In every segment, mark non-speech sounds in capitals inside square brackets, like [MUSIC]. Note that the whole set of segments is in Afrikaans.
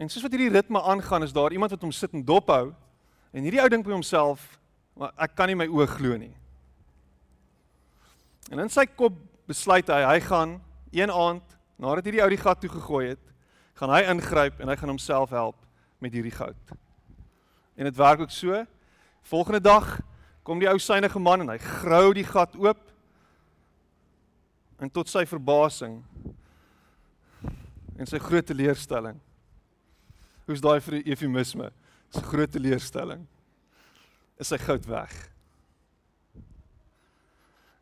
En soos wat hierdie ritme aangaan, is daar iemand wat hom sit en dophou. En hierdie ou dink by homself, ek kan nie my oë glo nie. En in sy kop besluit hy hy gaan een aand nadat hierdie ou die gat toe gegooi het, gaan hy ingryp en hy gaan homself help met hierdie goud. En dit werk ook so. Volgende dag kom die ou synige man en hy grou die gat oop. En tot sy verbasing en sy groot teleurstelling Hoe's daai vir die eufemisme? Dis 'n groot teleurstelling. Is sy goud weg.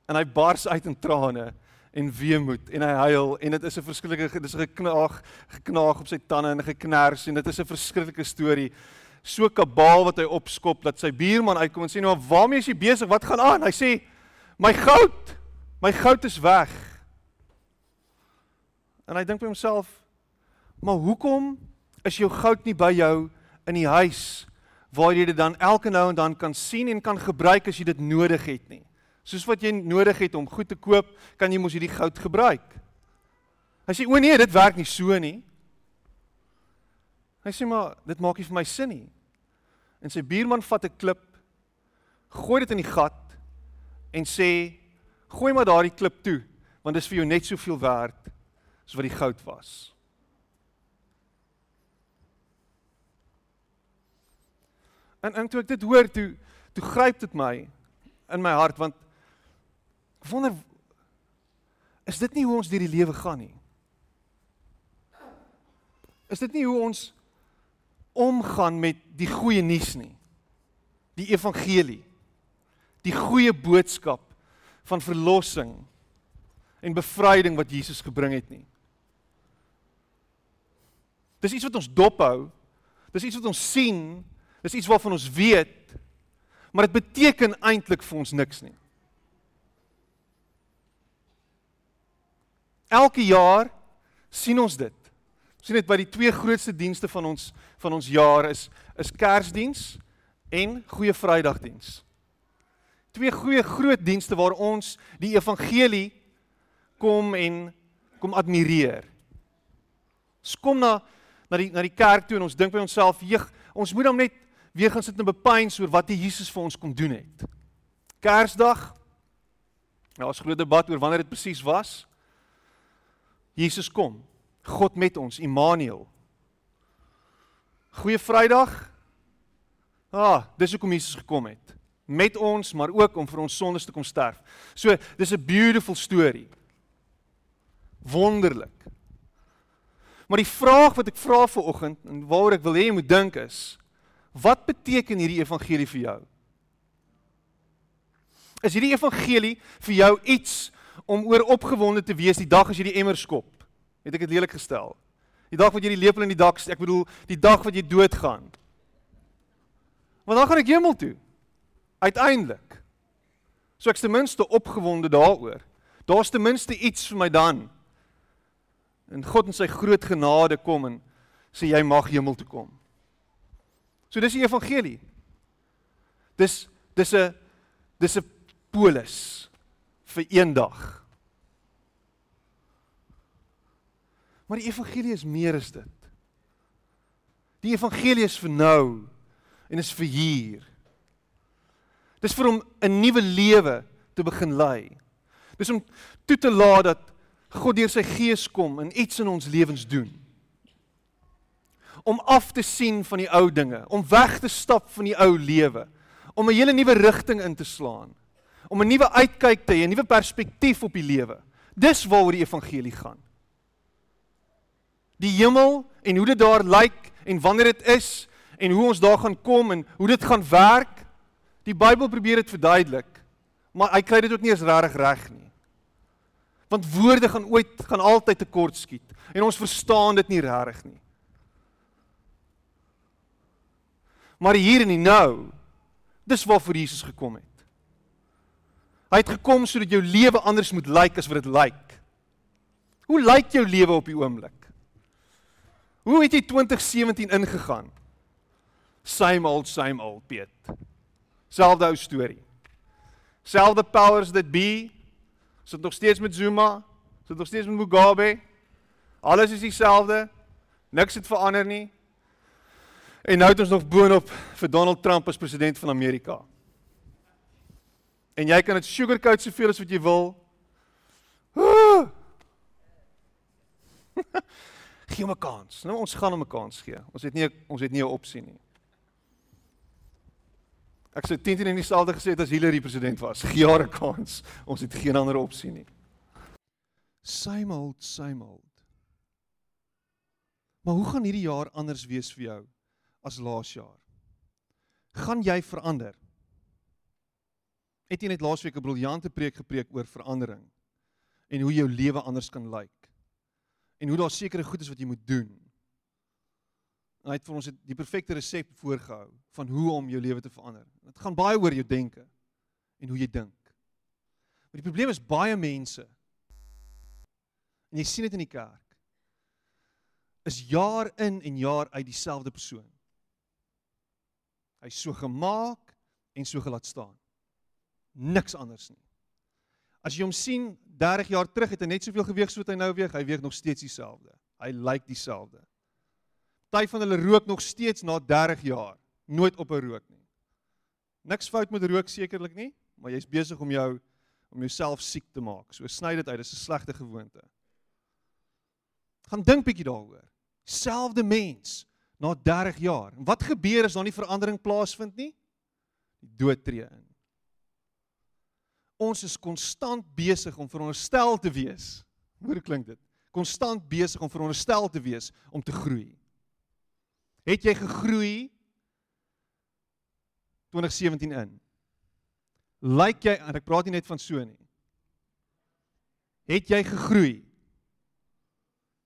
En hy bars uit in trane en weemoed en hy huil en dit is 'n verskriklike dis 'n geknaag geknaag op sy tande en geknars en dit is 'n verskriklike storie. So kabaal wat hy opskop dat sy buurman uitkom en sê nou waarmee is jy besig? Wat gaan aan? Hy sê my goud. My goud is weg. En hy dink by homself, maar hoekom is jou goud nie by jou in die huis waar jy dit dan elke nou en dan kan sien en kan gebruik as jy dit nodig het nie. Soos wat jy nodig het om goed te koop, kan jy mos hierdie goud gebruik. Hy sê o nee, dit werk nie so nie. Hy sê maar dit maak nie vir my sin nie. En sy buurman vat 'n klip, gooi dit in die gat en sê gooi maar daardie klip toe want dit is vir jou net soveel werd as wat die goud was. En en toe ek dit hoor, toe toe gryp dit my in my hart want ek wonder is dit nie hoe ons deur die lewe gaan nie? Is dit nie hoe ons omgaan met die goeie nuus nie? Die evangelie. Die goeie boodskap van verlossing en bevryding wat Jesus gebring het nie. Dis iets wat ons dophou. Dis iets wat ons sien Dis iets waarvan ons weet, maar dit beteken eintlik vir ons niks nie. Elke jaar sien ons dit. Ons sien dit by die twee grootste dienste van ons van ons jaar is is Kersdiens en Goeie Vrydagdiens. Twee goeie groot dienste waar ons die evangelie kom en kom admireer. Ons kom na na die na die kerk toe en ons dink by onsself, "Jeg, ons moet hom net weer gaan sit en bepeins oor wat die Jesus vir ons kom doen het. Kersdag. Nou ja, ons groot debat oor wanneer dit presies was. Jesus kom. God met ons, Immanuel. Goeie Vrydag. Ah, dis hoekom Jesus gekom het. Met ons, maar ook om vir ons sondes te kom sterf. So, dis 'n beautiful story. Wonderlik. Maar die vraag wat ek vra vir oggend en waaroor ek wil hê jy moet dink is, Wat beteken hierdie evangelie vir jou? Is hierdie evangelie vir jou iets om oor opgewonde te wees die dag as jy die emmer skop? Het ek dit lelik gestel? Die dag wat jy die lepel in die dak, ek bedoel, die dag wat jy doodgaan. Want dan gaan ek hemel toe. Uiteindelik. So ek's ten minste opgewonde daaroor. Daar's ten minste iets vir my dan. En God in sy groot genade kom en sê jy mag hemel toe kom. So dis die evangelie. Dis dis 'n dis 'n polis vir eendag. Maar die evangelie is meer as dit. Die evangelie is vir nou en is vir hier. Dis vir om 'n nuwe lewe te begin lei. Dis om toe te laat dat God deur sy gees kom en iets in ons lewens doen om af te sien van die ou dinge, om weg te stap van die ou lewe, om 'n hele nuwe rigting in te slaan, om 'n nuwe uitkyk te hê, 'n nuwe perspektief op die lewe. Dis waaroor die evangelie gaan. Die hemel en hoe dit daar lyk en wanneer dit is en hoe ons daar gaan kom en hoe dit gaan werk. Die Bybel probeer dit verduidelik, maar hy kry dit ook nie eens regtig reg nie. Want woorde gaan ooit gaan altyd tekort skiet en ons verstaan dit nie regtig nie. Maar hier en nou. Dis waarvoor Jesus gekom het. Hy het gekom sodat jou lewe anders moet lyk as wat dit lyk. Hoe lyk jou lewe op die oomblik? Hoe het jy 2017 ingegaan? Same old same old Piet. Selfde ou storie. Selfde powers that be. Sit nog steeds met Zuma, sit nog steeds met Mugabe. Alles is dieselfde. Niks het verander nie. En nou het ons nog boonop vir Donald Trump as president van Amerika. En jy kan dit sugarcoat soveel as wat jy wil. [LAUGHS] gee hom 'n kans. Nou ons gaan hom 'n kans gee. Ons het nie ons het nie 'n opsie nie. Ek sou teen teen in dieselfde gesê het as Hillary president was. Gee haar 'n kans. Ons het geen ander opsie nie. Same old, same old. Maar hoe gaan hierdie jaar anders wees vir jou as laas jaar? Gaan jy verander? Het jy net laasweek 'n briljante preek gepreek oor verandering en hoe jou lewe anders kan lyk? En hoe daar sekere goed is wat jy moet doen. En hy het vir ons die perfekte resep voorgehou van hoe om jou lewe te verander. Dit gaan baie oor jou denke en hoe jy dink. Maar die probleem is baie mense en jy sien dit in die kerk is jaar in en jaar uit dieselfde persoon. Hy's so gemaak en so gelaat staan. Niks anders nie. As jy hom sien 30 jaar terug het hy net soveel geweg soos wat hy nou weeg, hy weeg nog steeds dieselfde. Hy lyk dieselfde. Party van hulle rook nog steeds na 30 jaar, nooit op 'n rook nie. Niks fout met rook sekerlik nie, maar jy's besig om jou om jouself siek te maak. So sny dit uit, dis 'n slegte gewoonte. Gaan dink bietjie daaroor. Selfde mens na 30 jaar. En wat gebeur as daar nie verandering plaasvind nie? Die dood tree in. Ons is konstant besig om veronderstel te wees. Hoe klink dit? Konstant besig om veronderstel te wees om te groei. Het jy gegroei 2017 in? Lyk jy en ek praat nie net van so nie. Het jy gegroei?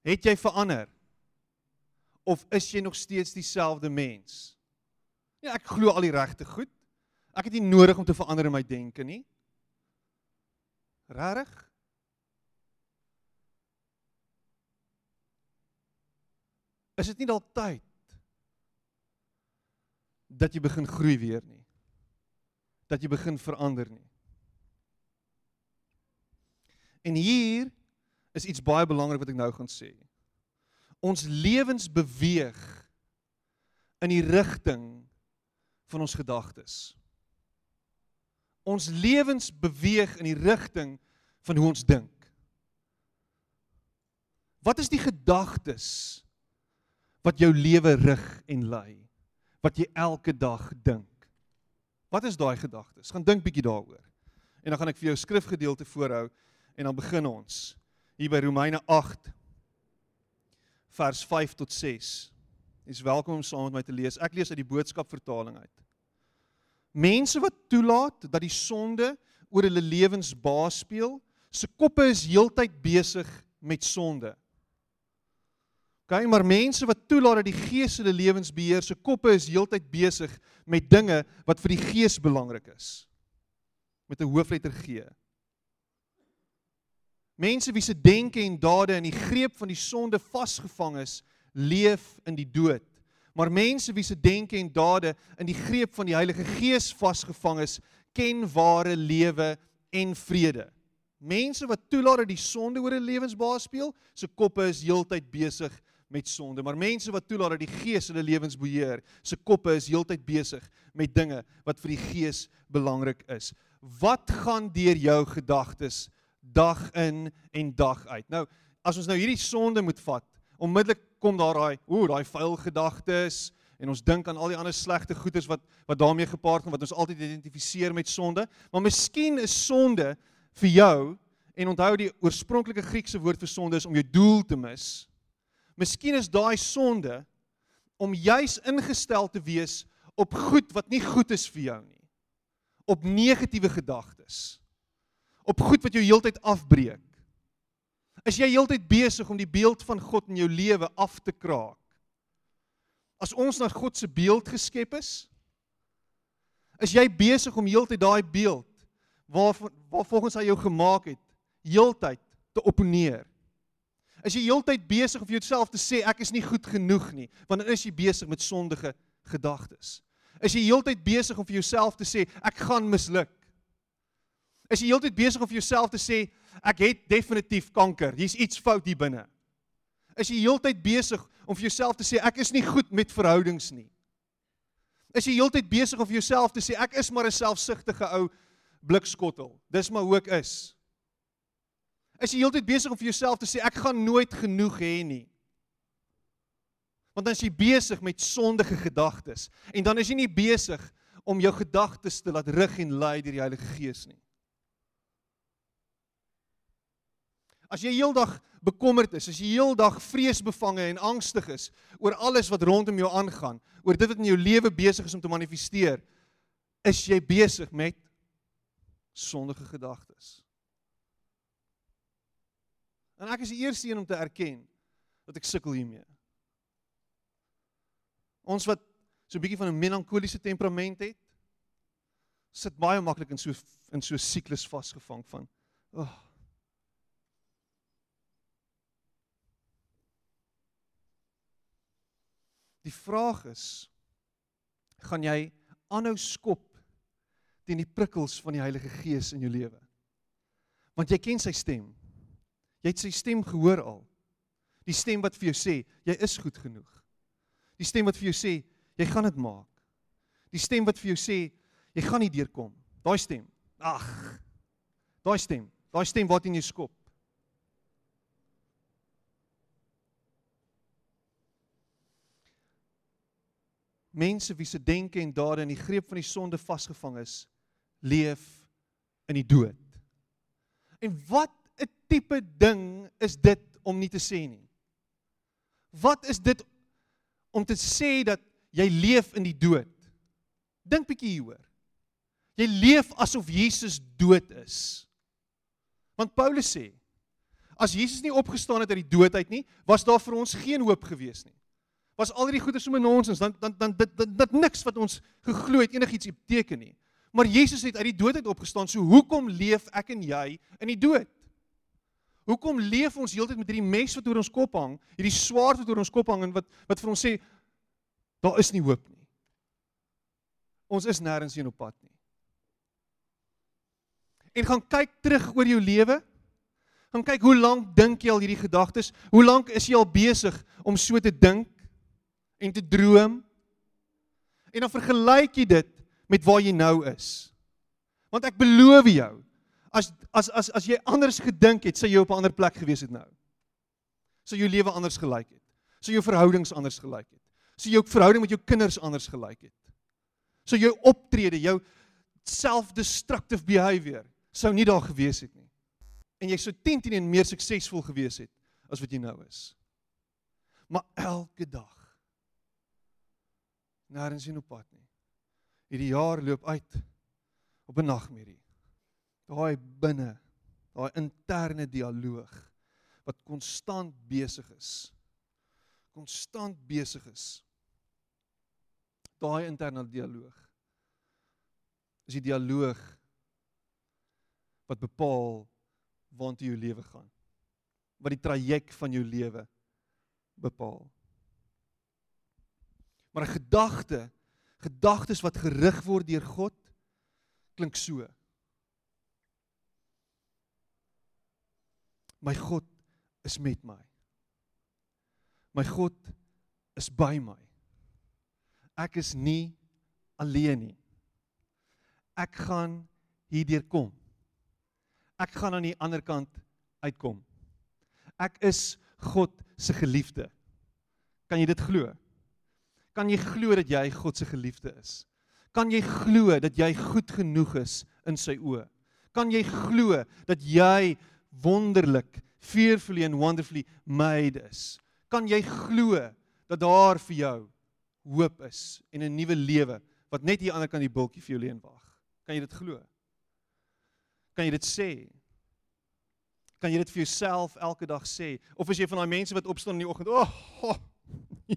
Het jy verander? Of is jy nog steeds dieselfde mens? Ja, ek glo al die regte goed. Ek het nie nodig om te verander in my denke nie. Regtig? Is dit nie dalk tyd dat jy begin groei weer nie? Dat jy begin verander nie? En hier is iets baie belangrik wat ek nou gaan sê. Ons lewens beweeg in die rigting van ons gedagtes. Ons lewens beweeg in die rigting van hoe ons dink. Wat is die gedagtes wat jou lewe rig en lei? Wat jy elke dag dink? Wat is daai gedagtes? Gaan dink bietjie daaroor. En dan gaan ek vir jou skrifgedeelte voorhou en dan begin ons hier by Romeine 8 vers 5 tot 6. Jy is welkom om saam met my te lees. Ek lees uit die boodskap vertaling uit. Mense wat toelaat dat die sonde oor hulle lewens baas speel, se koppe is heeltyd besig met sonde. OK, maar mense wat toelaat dat die Gees hulle lewens beheer, se koppe is heeltyd besig met dinge wat vir die Gees belangrik is. Met 'n hoofletter G. Mense wie se denke en dade in die greep van die sonde vasgevang is, leef in die dood. Maar mense wie se denke en dade in die greep van die Heilige Gees vasgevang is, ken ware lewe en vrede. Mense wat toelaat dat die sonde oor hulle lewensbaas speel, se koppe is heeltyd besig met sonde. Maar mense wat toelaat dat die Gees hulle lewens beheer, se koppe is heeltyd besig met dinge wat vir die Gees belangrik is. Wat gaan deur jou gedagtes dag in en dag uit. Nou, as ons nou hierdie sonde moet vat, onmiddellik kom daar daai, ooh, daai vuil gedagtes en ons dink aan al die ander slegte goeders wat wat daarmee gepaard gaan wat ons altyd identifiseer met sonde. Maar miskien is sonde vir jou en onthou die oorspronklike Griekse woord vir sonde is om jou doel te mis. Miskien is daai sonde om juis ingestel te wees op goed wat nie goed is vir jou nie. Op negatiewe gedagtes op goed wat jou heeltyd afbreek? Is jy heeltyd besig om die beeld van God in jou lewe af te kraak? As ons na God se beeld geskep is, is jy besig om heeltyd daai beeld waar waar volgens hy jou gemaak het, heeltyd te opponeer? Is jy heeltyd besig om vir jouself te sê ek is nie goed genoeg nie, want dan is jy besig met sondige gedagtes? Is jy heeltyd besig om vir jouself te sê ek gaan misluk? Is jy heeltyd besig om vir jouself te sê ek het definitief kanker. Hier's iets fout hier binne. Is jy heeltyd besig om vir jouself te sê ek is nie goed met verhoudings nie. Is jy heeltyd besig om vir jouself te sê ek is maar 'n selfsugtige ou blikskottel. Dis maar hoe ek is. Is jy heeltyd besig om vir jouself te sê ek gaan nooit genoeg hê nie. Want dan is jy besig met sondige gedagtes en dan is jy nie besig om jou gedagtes te laat rig en lei deur die Heilige Gees nie. As jy heeldag bekommerd is, as jy heeldag vreesbevange en angstig is oor alles wat rondom jou aangaan, oor dit wat in jou lewe besig is om te manifesteer, is jy besig met sondige gedagtes. En ek is die eerste een om te erken dat ek sukkel hiermee. Ons wat so 'n bietjie van 'n melankoliese temperament het, sit baie maklik in so in so 'n siklus vasgevang van, oh, Die vraag is gaan jy aanhou skop teen die prikkels van die Heilige Gees in jou lewe? Want jy ken sy stem. Jy het sy stem gehoor al. Die stem wat vir jou sê jy is goed genoeg. Die stem wat vir jou sê jy gaan dit maak. Die stem wat vir jou sê jy gaan nie deurkom. Daai stem. Ag. Daai stem. Daai stem wat in jou skop. Mense wie se denke en dade in die greep van die sonde vasgevang is, leef in die dood. En wat 'n tipe ding is dit om nie te sê nie? Wat is dit om te sê dat jy leef in die dood? Dink bietjie hieroor. Jy leef asof Jesus dood is. Want Paulus sê, as Jesus nie opgestaan het uit die dood uit nie, was daar vir ons geen hoop gewees nie was al hierdie goeie sommer nonsens dan dan dan dit dit, dit niks wat ons geglo het enigiets beteken nie. Maar Jesus het uit die dood uit opgestaan. So hoekom leef ek en jy in die dood? Hoekom leef ons heeltyd met hierdie mes wat oor ons kop hang, hierdie swaard wat oor ons kop hang en wat wat vir ons sê daar is nie hoop nie. Ons is nêrens heen op pad nie. En gaan kyk terug oor jou lewe. Gaan kyk hoe lank dink jy al hierdie gedagtes? Hoe lank is jy al besig om so te dink? En te droom. En dan vergelyk jy dit met waar jy nou is. Want ek beloof jou, as as as as jy anders gedink het, sou jy op 'n ander plek gewees het nou. Sou jou lewe anders gelyk het. Sou jou verhoudings anders gelyk het. Sou jou verhouding met jou kinders anders gelyk het. Sou jou optrede, jou self-destructive behavior sou nie daar gewees het nie. En jy sou 10 teen 1 meer suksesvol gewees het as wat jy nou is. Maar elke dag nêrens in op pad nie. Hierdie jaar loop uit op 'n nagmerrie. Daai binne, daai interne dialoog wat konstant besig is. Konstant besig is. Daai interne dialoog. Is die dialoog wat bepaal waantoe jou lewe gaan. Wat die traject van jou lewe bepaal. Maar 'n gedagte, gedagtes wat gerig word deur God klink so. My God is met my. My God is by my. Ek is nie alleen nie. Ek gaan hierdeur kom. Ek gaan aan die ander kant uitkom. Ek is God se geliefde. Kan jy dit glo? Kan jy glo dat jy God se geliefde is? Kan jy glo dat jy goed genoeg is in sy oë? Kan jy glo dat jy wonderlik, fearfully and wonderfully made is? Kan jy glo dat daar vir jou hoop is en 'n nuwe lewe wat net hier aan die ander kant die bultjie vir jou leen wag? Kan jy dit glo? Kan jy dit sê? Kan jy dit vir jouself elke dag sê? Of is jy van daai mense wat opstaan in die oggend, "O, oh, oh,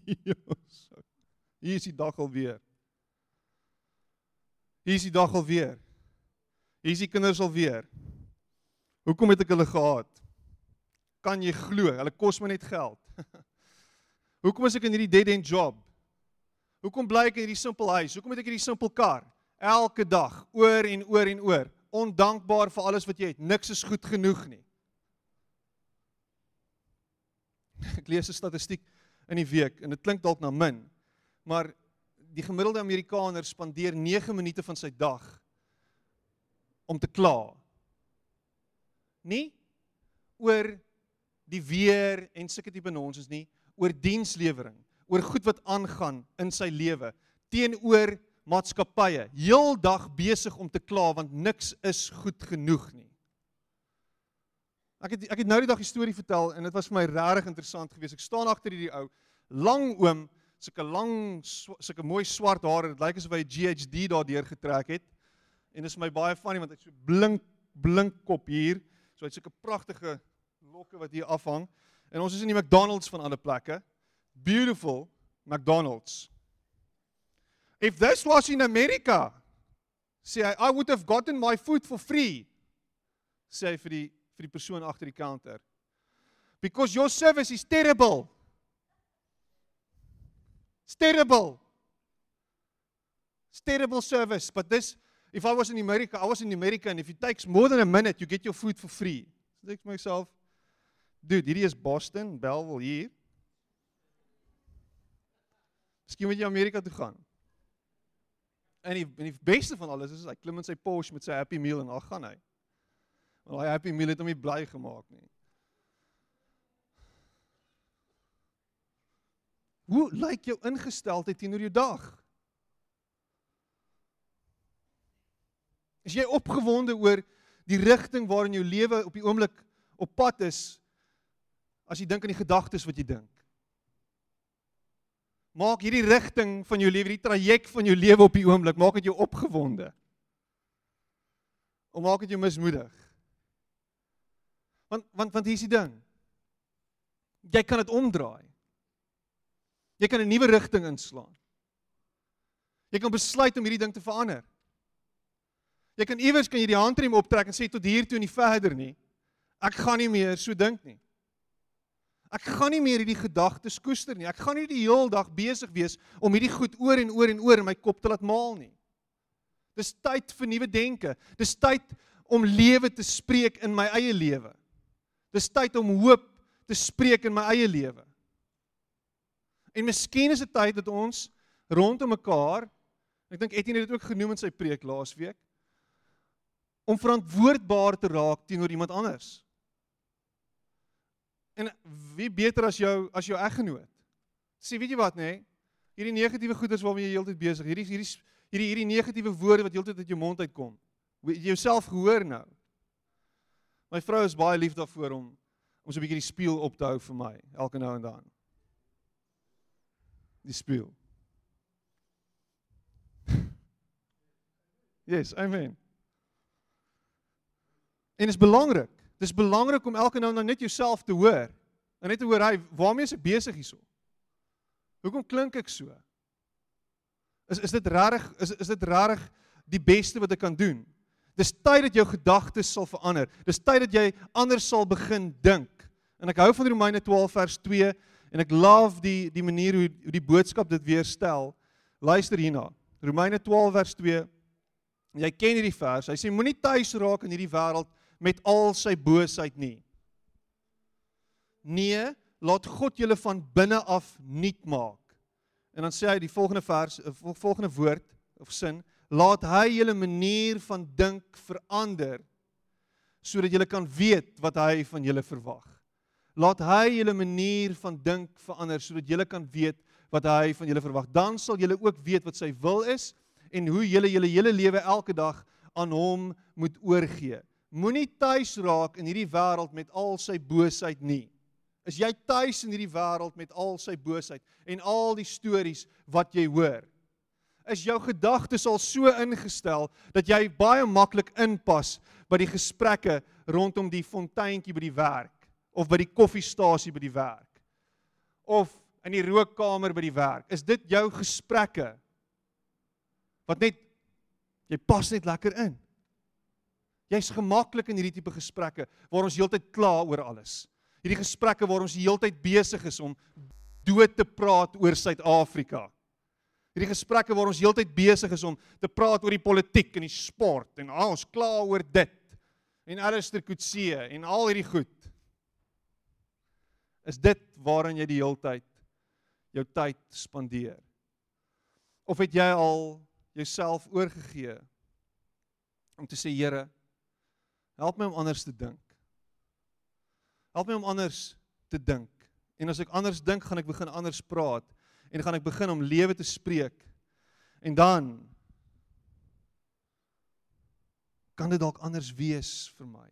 Jesus, Hier is die dag alweer. Hier is die dag alweer. Hier is die kinders alweer. Hoekom het ek hulle gehad? Kan jy glo? Hulle kos my net geld. [LAUGHS] Hoekom is ek in hierdie dead end job? Hoekom bly ek in hierdie simpel huis? Hoekom het ek hierdie simpel kar? Elke dag, oor en oor en oor. Ondankbaar vir alles wat jy het. Niks is goed genoeg nie. [LAUGHS] Ek lees 'n statistiek in die week en dit klink dalk na min, maar die gemiddelde Amerikaner spandeer 9 minute van sy dag om te kla. Nie oor die weer en sulke tipe nonsens nie, oor dienslewering, oor goed wat aangaan in sy lewe teenoor maatskappye. Heeldag besig om te kla want niks is goed genoeg nie. Ek het ek het nou die dag 'n storie vertel en dit was vir my regtig interessant geweest. Ek staan agter hierdie ou, lang oom, sulke lang sulke mooi swart hare. Dit lyk asof hy 'n GHD daardeur getrek het. En dit is my baie funny want hy so blink blink kop hier. So hy het sulke pragtige lokke wat hier afhang. En ons is in die McDonald's van alle plekke. Beautiful McDonald's. If this was in America, say I, I would have gotten my food for free. Sê vir die vir die persoon agter die counter. Because your service is terrible. It's terrible. It's terrible service, but this if I was in America, I was in America and if it takes more than a minute, you get your food for free. So ek myself, dude, hierdie is Boston, Belleville hier. Miskien moet jy Amerika toe gaan. En die, en die beste van alles is hy klim in sy Porsche met sy Happy Meal en dan gaan hy. Want daai Happy Meal het hom nie bly gemaak nie. Hoe lyk jou ingesteldheid teenoor jou dag? Is jy opgewonde oor die rigting waarin jou lewe op die oomblik op pad is as jy dink aan die gedagtes wat jy dink? Maak hierdie rigting van jou lewe, die traject van jou lewe op die oomblik, maak dit jou opgewonde. Of maak dit jou mismoedig? Want want want hier is die ding. Jy kan dit omdraai. Jy kan 'n nuwe rigting inslaan. Jy kan besluit om hierdie ding te verander. Jy kan iewers kan jy die handrem optrek en sê tot hier toe en nie verder nie. Ek gaan nie meer so dink nie. Ek gaan nie meer hierdie gedagtes koester nie. Ek gaan nie die hele dag besig wees om hierdie goed oor en oor en oor in my kop te laat maal nie. Dis tyd vir nuwe denke. Dis tyd om lewe te spreek in my eie lewe. Dis tyd om hoop te spreek in my eie lewe. En miskien is dit tyd dat ons rondom mekaar, ek dink Etienne het dit ook genoem in sy preek laasweek, om verantwoordbaar te raak teenoor iemand anders. En wie beter as jou as jou eggenoot? Sê weet jy wat nê? Nee? Hierdie negatiewe goeders waarmee jy heeltyd besig, hierdie hierdie hierdie hierdie negatiewe woorde wat heeltyd uit jou mond uitkom. Jy jouself gehoor nou. My vrou is baie lief daarvoor om om so 'n bietjie die spieël op te hou vir my elke nou en dan. Die spieël. [LAUGHS] Yes, amen. En dit is belangrik. Dit is belangrik om elke nou en dan net jouself te hoor. En net te hoor hy waarmee is ek besig hierso? Hoekom klink ek so? Is is dit regtig is is dit regtig die beste wat ek kan doen? Dis tyd dat jou gedagtes sal verander. Dis tyd dat jy anders sal begin dink. En ek hou van Romeine 12 vers 2 en ek love die die manier hoe hoe die boodskap dit weer stel. Luister hierna. Romeine 12 vers 2. Jy ken hierdie vers. Hy sê moenie tuis raak in hierdie wêreld met al sy boosheid nie. Nee, laat God julle van binne af nuut maak. En dan sê hy die volgende vers, eh, volgende woord of sin, laat hy julle manier van dink verander sodat julle kan weet wat hy van julle verwag. Laat hy julle manier van dink verander sodat julle kan weet wat hy van julle verwag. Dan sal julle ook weet wat sy wil is en hoe julle julle hele lewe elke dag aan hom moet oorgee. Moenie tuis raak in hierdie wêreld met al sy boosheid nie. Is jy tuis in hierdie wêreld met al sy boosheid en al die stories wat jy hoor? is jou gedagtes al so ingestel dat jy baie maklik inpas by die gesprekke rondom die fonteintjie by die werk of by die koffiestasie by die werk of in die rookkamer by die werk. Is dit jou gesprekke? Wat net jy pas net lekker in. Jy's gemaklik in hierdie tipe gesprekke waar ons heeltyd kla oor alles. Hierdie gesprekke waar ons heeltyd besig is om dood te praat oor Suid-Afrika hierdie gesprekke waar ons heeltyd besig is om te praat oor die politiek en die sport en al ons kla oor dit en Alistair Coetzee en al hierdie goed. Is dit waarin jy die heeltyd jou tyd spandeer? Of het jy al jouself oorgegee om te sê Here, help my om anders te dink. Help my om anders te dink. En as ek anders dink, gaan ek begin anders praat en gaan ek begin om lewe te spreek. En dan kan dit dalk anders wees vir my.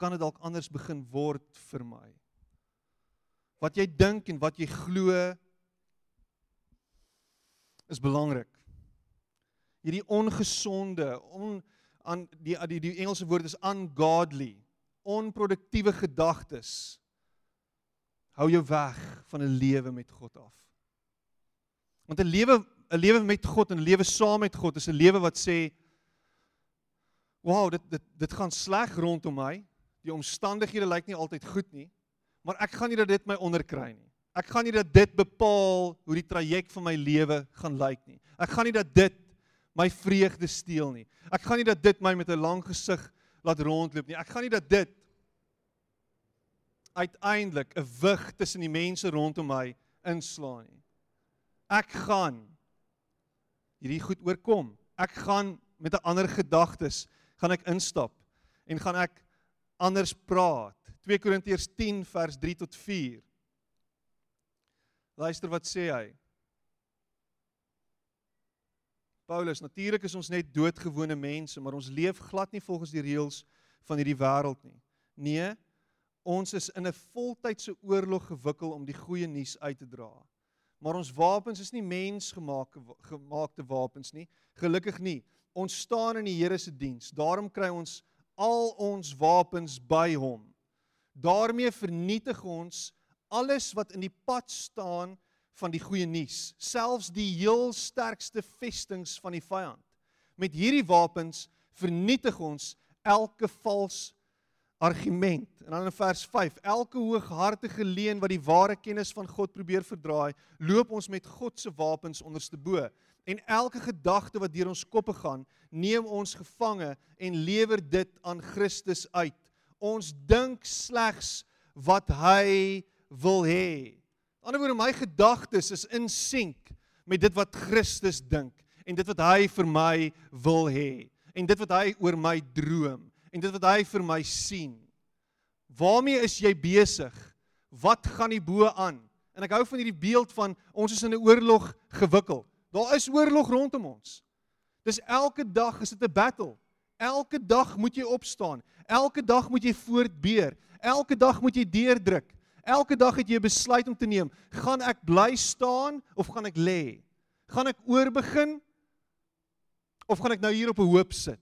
Kan dit dalk anders begin word vir my. Wat jy dink en wat jy glo is belangrik. Hierdie ongesonde, on aan die die die Engelse woord is ungodly, onproduktiewe gedagtes hou jou weg van 'n lewe met God af. Want 'n lewe 'n lewe met God en 'n lewe saam met God is 'n lewe wat sê Wow, dit dit dit gaan sleg rondom my. Die omstandighede lyk nie altyd goed nie, maar ek gaan nie dat dit my onderkry nie. Ek gaan nie dat dit bepaal hoe die traject van my lewe gaan lyk nie. Ek gaan nie dat dit my vreugde steel nie. Ek gaan nie dat dit my met 'n lang gesig laat rondloop nie. Ek gaan nie dat dit uiteindelik 'n wig tussen die mense rondom my inslaan nie. Ek gaan hierdie goed oorkom. Ek gaan met 'n ander gedagtes gaan ek instap en gaan ek anders praat. 2 Korintiërs 10 vers 3 tot 4. Luister wat sê hy. Paulus, natuurlik is ons net doodgewone mense, maar ons leef glad nie volgens die reëls van hierdie wêreld nie. Nee, ons is in 'n voltydse oorlog gewikkel om die goeie nuus uit te dra. Maar ons wapens is nie mensgemaakte gemaakte wapens nie. Gelukkig nie. Ons staan in die Here se diens. Daarom kry ons al ons wapens by hom. Daarmee vernietig ons alles wat in die pad staan van die goeie nuus, selfs die heel sterkste vestings van die vyand. Met hierdie wapens vernietig ons elke vals argument. En dan in vers 5, elke hooghartige leuen wat die ware kennis van God probeer verdraai, loop ons met God se wapens onderste bo. En elke gedagte wat deur ons koppe gaan, neem ons gevange en lewer dit aan Christus uit. Ons dink slegs wat hy wil hê. Aan die ander woorde my gedagtes is in sink met dit wat Christus dink en dit wat hy vir my wil hê en dit wat hy oor my droom en dit wat hy vir my sien. Waarmee is jy besig? Wat gaan die bo aan? En ek hou van hierdie beeld van ons is in 'n oorlog gewikkeld. Daar is oorlog rondom ons. Dis elke dag is dit 'n battle. Elke dag moet jy opstaan. Elke dag moet jy voortbeer. Elke dag moet jy deurdruk. Elke dag het jy 'n besluit om te neem. Gaan ek bly staan of gaan ek lê? Gaan ek oorbegin of gaan ek nou hier op 'n hoop sit?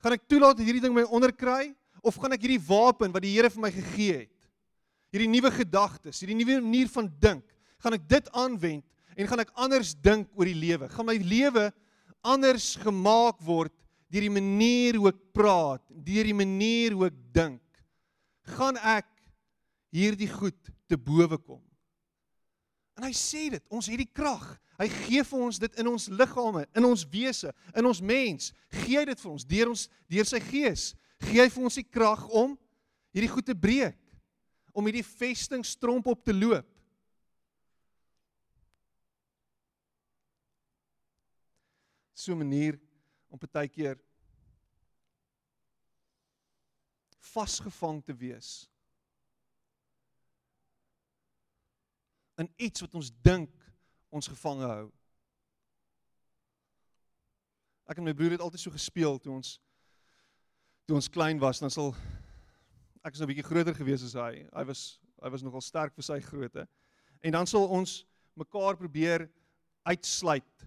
Gaan ek toelaat dat hierdie ding my onderkry of gaan ek hierdie wapen wat die Here vir my gegee het, hierdie nuwe gedagtes, hierdie nuwe manier van dink, gaan ek dit aanwend en gaan ek anders dink oor die lewe? Gaan my lewe anders gemaak word deur die manier hoe ek praat, deur die manier hoe ek dink? Gaan ek hierdie goed te bowe kom. En hy sê dit, ons het die krag. Hy gee vir ons dit in ons liggame, in ons wese, in ons mens. Gee hy dit vir ons deur ons deur sy gees. Gee hy vir ons die krag om hierdie goed te breek, om hierdie vesting stromp op te loop. So 'n manier om partykeer vasgevang te wees in iets wat ons dink ons gevange hou. Ek en my broer het altyd so gespeel toe ons toe ons klein was, dan sal ek is nou bietjie groter gewees as hy. Hy was hy was nogal sterk vir sy grootte. En dan sal ons mekaar probeer uitsluit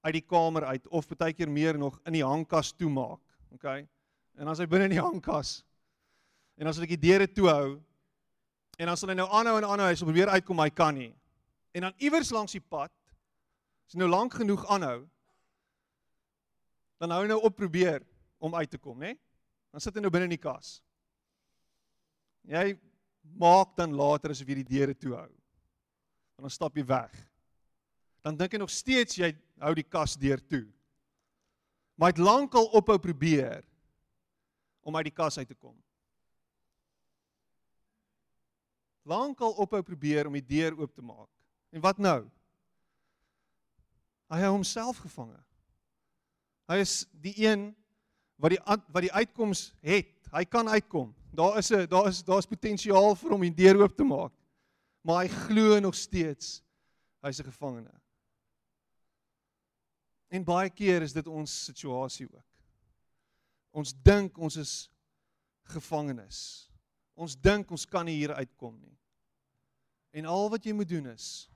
uit die kamer uit of baie keer meer nog in die hangkas toemaak. OK? En dan is hy binne in die hangkas. En as ek die deure toe hou, En dan sal hy nou aanhou en aanhou, hy sal probeer uitkom, maar hy kan nie. En dan iewers langs die pad, as hy nou lank genoeg aanhou, dan hou hy nou op probeer om uit te kom, né? Dan sit hy nou binne in die kas. Jy maak dan later asof jy die deure toe hou. En dan stap jy weg. Dan dink hy nog steeds jy hou die kas deur toe. Maar hy het lankal ophou probeer om uit die kas uit te kom. lankal ophou probeer om die deur oop te maak. En wat nou? Hy hou homself gevange. Hy is die een wat die wat die uitkoms het. Hy kan uitkom. Daar is 'n daar is daar's potensiaal vir hom die deur oop te maak. Maar hy glo nog steeds hy's 'n gevangene. En baie keer is dit ons situasie ook. Ons dink ons is gevangenes. Ons dink ons kan nie hier uitkom nie. En al wat jy moet doen is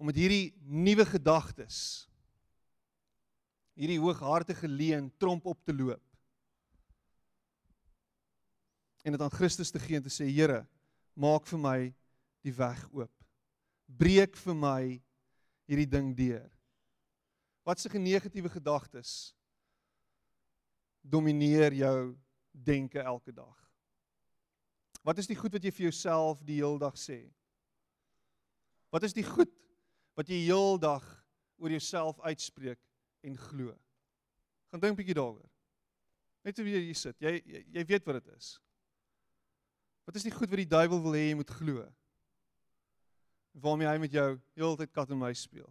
om met hierdie nuwe gedagtes hierdie hooghartige leuen tromp op te loop. En dit aan Christus te gee en te sê Here, maak vir my die weg oop. Breek vir my hierdie ding deur. Wat se negatiewe gedagtes domineer jou denke elke dag? Wat is die goed wat jy vir jouself die hele dag sê? Wat is die goed wat jy heeldag oor jouself uitspreek en glo. Gaan dink 'n bietjie daaroor. Net so wie jy sit, jy jy weet wat dit is. Wat is die goed wat die duiwel wil hê jy moet glo? Waarmee hy met jou heeltyd kat en muis speel?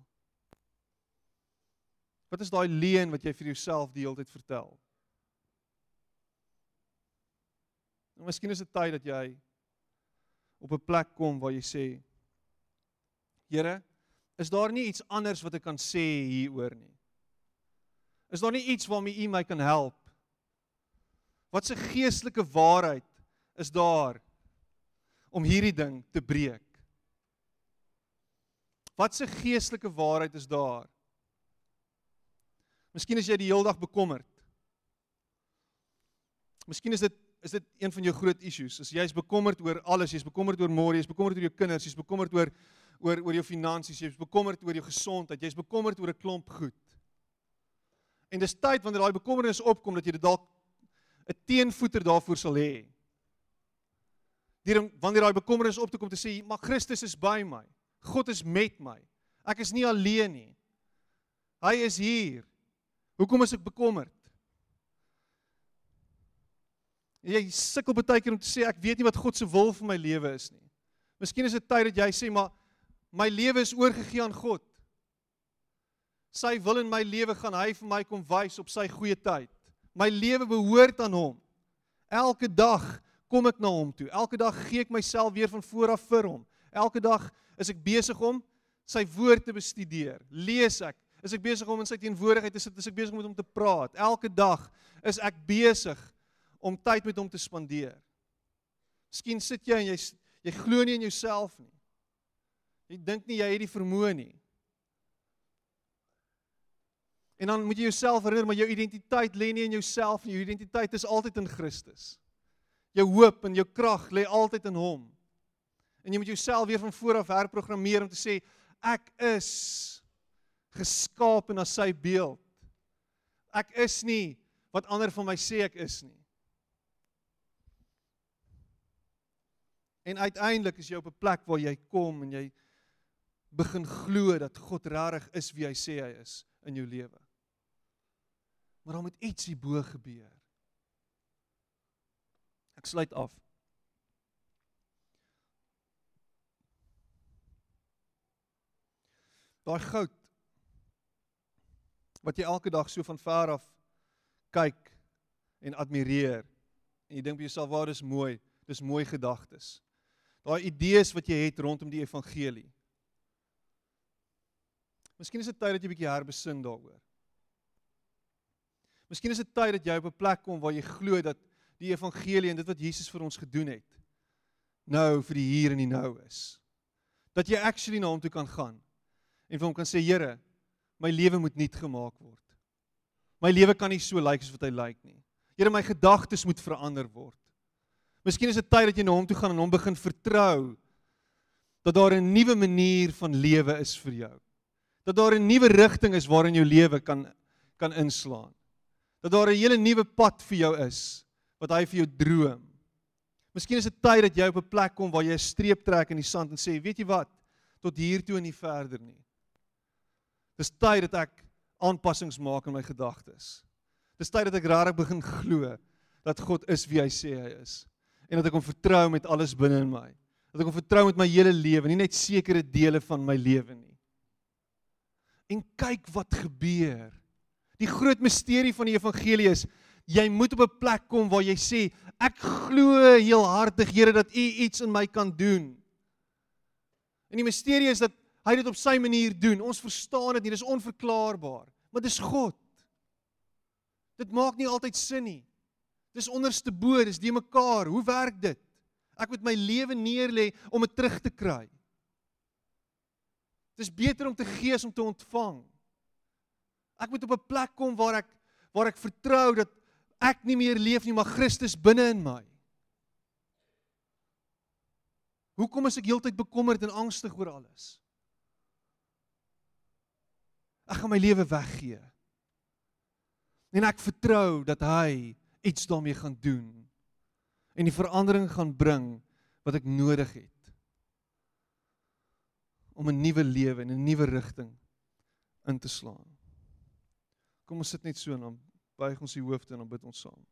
Wat is daai leuen wat jy vir jouself die heeltyd vertel? En nou, miskien is dit tyd dat jy op 'n plek kom waar jy sê Here, is daar nie iets anders wat ek kan sê hieroor nie? Is daar nie iets waarmee U my kan help? Wat 'n geestelike waarheid is daar om hierdie ding te breek? Wat 'n geestelike waarheid is daar? Miskien is jy die hele dag bekommerd. Miskien is dit is dit een van jou groot issues. As jy's bekommerd oor alles, jy's bekommerd oor môre, jy's bekommerd oor jou kinders, jy's bekommerd oor oor oor jou finansies, jy's bekommerd oor jou gesondheid, jy's bekommerd oor 'n klomp goed. En dis tyd wanneer daai bekommernis opkom dat jy dit dalk 'n teenvoeter daarvoor sal hê. Deur wanneer daai bekommernis op te kom te sê, "Maar Christus is by my. God is met my. Ek is nie alleen nie. Hy is hier. Hoekom is ek bekommerd?" Jy sukkel baie keer om te sê ek weet nie wat God se wil vir my lewe is nie. Miskien is dit tyd dat jy sê maar my lewe is oorgegee aan God. Sy wil in my lewe gaan hy vir my kom wys op sy goeie tyd. My lewe behoort aan hom. Elke dag kom ek na hom toe. Elke dag gee ek myself weer van voor af vir hom. Elke dag is ek besig om sy woord te bestudeer. Lees ek. Is ek besig om in sy teenwoordigheid te sit? Is ek besig om met hom te praat? Elke dag is ek besig om tyd met hom te spandeer. Miskien sit jy en jy jy glo nie in jouself nie. Jy dink nie jy het die vermoë nie. En dan moet jy jouself herinner maar jou identiteit lê nie in jouself nie. Jou identiteit is altyd in Christus. Jou hoop en jou krag lê altyd in hom. En jy moet jouself weer van voor af herprogrammeer om te sê ek is geskaap na sy beeld. Ek is nie wat ander van my sê ek is nie. En uiteindelik is jy op 'n plek waar jy kom en jy begin glo dat God regtig is wie hy sê hy is in jou lewe. Maar daar moet iets hierbo gebeur. Ek sluit af. Daai goud wat jy elke dag so van ver af kyk en admireer en jy dink by jouself, "Waar is mooi, dis mooi gedagtes." Daai idees wat jy het rondom die evangelie. Miskien is dit tyd dat jy bietjie herbesin daaroor. Miskien is dit tyd dat jy op 'n plek kom waar jy glo dat die evangelie en dit wat Jesus vir ons gedoen het nou vir die hier en die nou is. Dat jy actually na hom toe kan gaan en vir hom kan sê Here, my lewe moet nuut gemaak word. My lewe kan nie so lyk like soos wat hy lyk like nie. Here, my gedagtes moet verander word. Miskien is dit tyd dat jy na hom toe gaan en hom begin vertrou dat daar 'n nuwe manier van lewe is vir jou. Dat daar 'n nuwe rigting is waarin jou lewe kan kan inslaan dat daar 'n hele nuwe pad vir jou is wat hy vir jou droom. Miskien is dit tyd dat jy op 'n plek kom waar jy 'n streep trek in die sand en sê, weet jy wat, tot hier toe en nie verder nie. Dis tyd dat ek aanpassings maak in my gedagtes. Dis tyd dat ek regtig begin glo dat God is wie hy sê hy is en dat ek hom vertrou met alles binne in my. Dat ek hom vertrou met my hele lewe, nie net sekere dele van my lewe nie. En kyk wat gebeur. Die groot misterie van die evangelie is jy moet op 'n plek kom waar jy sê ek glo heel hartig Here dat U iets in my kan doen. En die misterie is dat hy dit op sy manier doen. Ons verstaan dit nie, dis onverklaarbaar, maar dis God. Dit maak nie altyd sin nie. Dis onderste bo, dis die mekaar. Hoe werk dit? Ek moet my lewe neerlê om dit terug te kry. Dis beter om te gee as om te ontvang. Ek moet op 'n plek kom waar ek waar ek vertrou dat ek nie meer leef nie, maar Christus binne in my. Hoekom is ek heeltyd bekommerd en angstig oor alles? Ek gaan my lewe weggee. En ek vertrou dat hy iets daarmee gaan doen en die verandering gaan bring wat ek nodig het om 'n nuwe lewe en 'n nuwe rigting in te slaan. Kom ons sit net so en dan buig ons die hoofde en dan bid ons saam.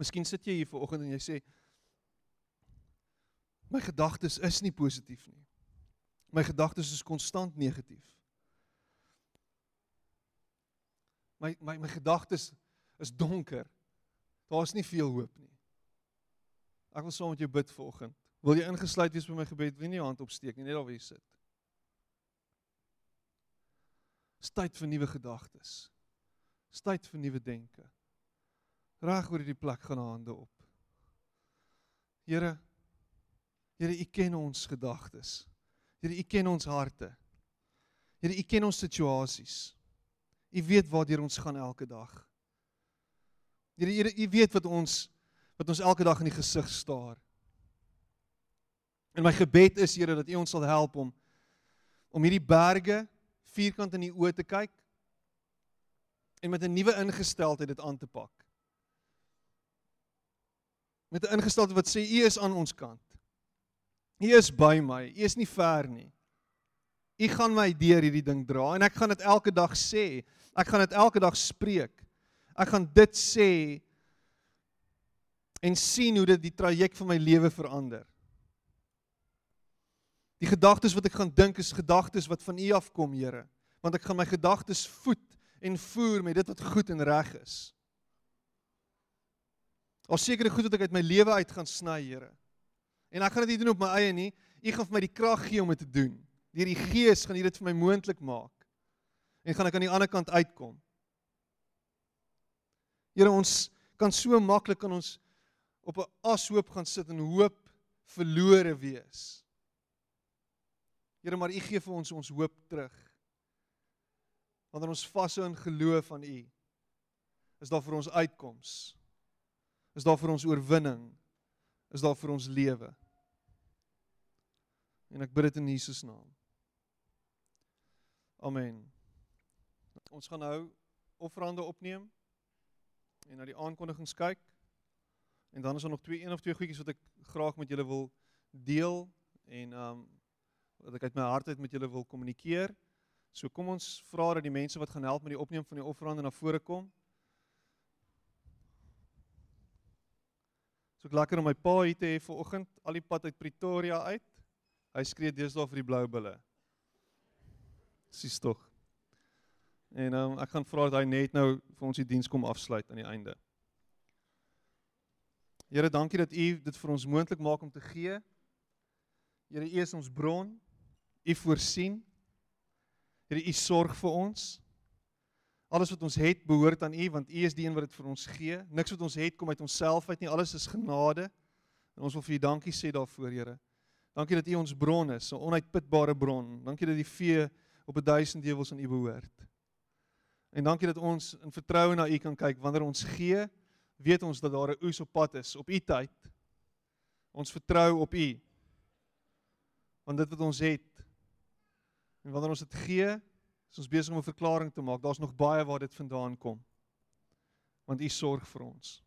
Miskien sit jy hier vanoggend en jy sê my gedagtes is nie positief nie. My gedagtes is konstant negatief. My my my gedagtes is donker. Daar's nie veel hoop nie. Ek wil saam met jou bid vanoggend. Wil jy ingesluit wees by my gebed? Wie nie hand opsteek nie, net daar waar jy sit. Dis tyd vir nuwe gedagtes. Dis tyd vir nuwe denke. Reg oor hierdie plek gaan hande op. Here Here, U ken ons gedagtes. Here, U ken ons harte. Here, U ken ons situasies. U weet waartoe ons gaan elke dag. Here, Here, U weet wat ons wat ons elke dag in die gesig staar. En my gebed is Here dat U ons sal help om om hierdie berge vierkant in die oë te kyk en met 'n nuwe ingesteldheid dit aan te pak. Met 'n ingesteldheid wat sê U is aan ons kant. U is by my. U is nie ver nie. U gaan my deur hierdie ding dra en ek gaan dit elke dag sê. Ek gaan dit elke dag spreek. Ek gaan dit sê en sien hoe dit die traject van my lewe verander. Die gedagtes wat ek gaan dink is gedagtes wat van U afkom, Here, want ek gaan my gedagtes voed en voer met dit wat goed en reg is. Al sekere goed wat ek uit my lewe uit gaan sny, Here. En ek gaan dit nie doen op my eie nie. U gaan vir my die krag gee om dit te doen. Deur die Gees gaan U dit vir my moontlik maak. En gaan ek aan die ander kant uitkom. Here, ons kan so maklik aan ons op 'n ashoop gaan sit en hoop verlore wees. Here, maar U gee vir ons ons hoop terug. Wanneer ons vashou in geloof aan U, is daar vir ons uitkoms. Is daar vir ons oorwinning. Is daar vir ons lewe. En ek bid dit in Jesus naam. Amen. Ons gaan nou offerande opneem en na die aankondigings kyk. En dan is daar nog twee een of twee goedjies wat ek graag met julle wil deel en um wat ek uit my hart uit met julle wil kommunikeer. So kom ons vra dat die mense wat gaan help met die opneem van die offerande na vore kom. So ek lekker om my pa hier te hê vir oggend, al die pad uit Pretoria uit. Hy skree deesdae vir die blou bulle. Sis tog. En um, ek gaan vra dat hy net nou vir ons die diens kom afsluit aan die einde. Here, dankie dat U dit vir ons moontlik maak om te gee. Here, U is ons bron. U voorsien. Here, U sorg vir ons. Alles wat ons het behoort aan U want U is die een wat dit vir ons gee. Niks wat ons het kom uit onsself uit nie. Alles is genade. En ons wil vir U dankie sê daarvoor, Here. Dankie dat U ons bron is, 'n onuitputbare bron. Dankie dat die vee op 'n duisend ewels aan U behoort. En dankie dat ons in vertroue na U kan kyk wanneer ons gee, weet ons dat daar 'n oes op pad is op U tyd. Ons vertrou op U. Want dit wat ons het En wanneer ons dit gee, is ons besig om 'n verklaring te maak. Daar's nog baie waar dit vandaan kom. Want U sorg vir ons.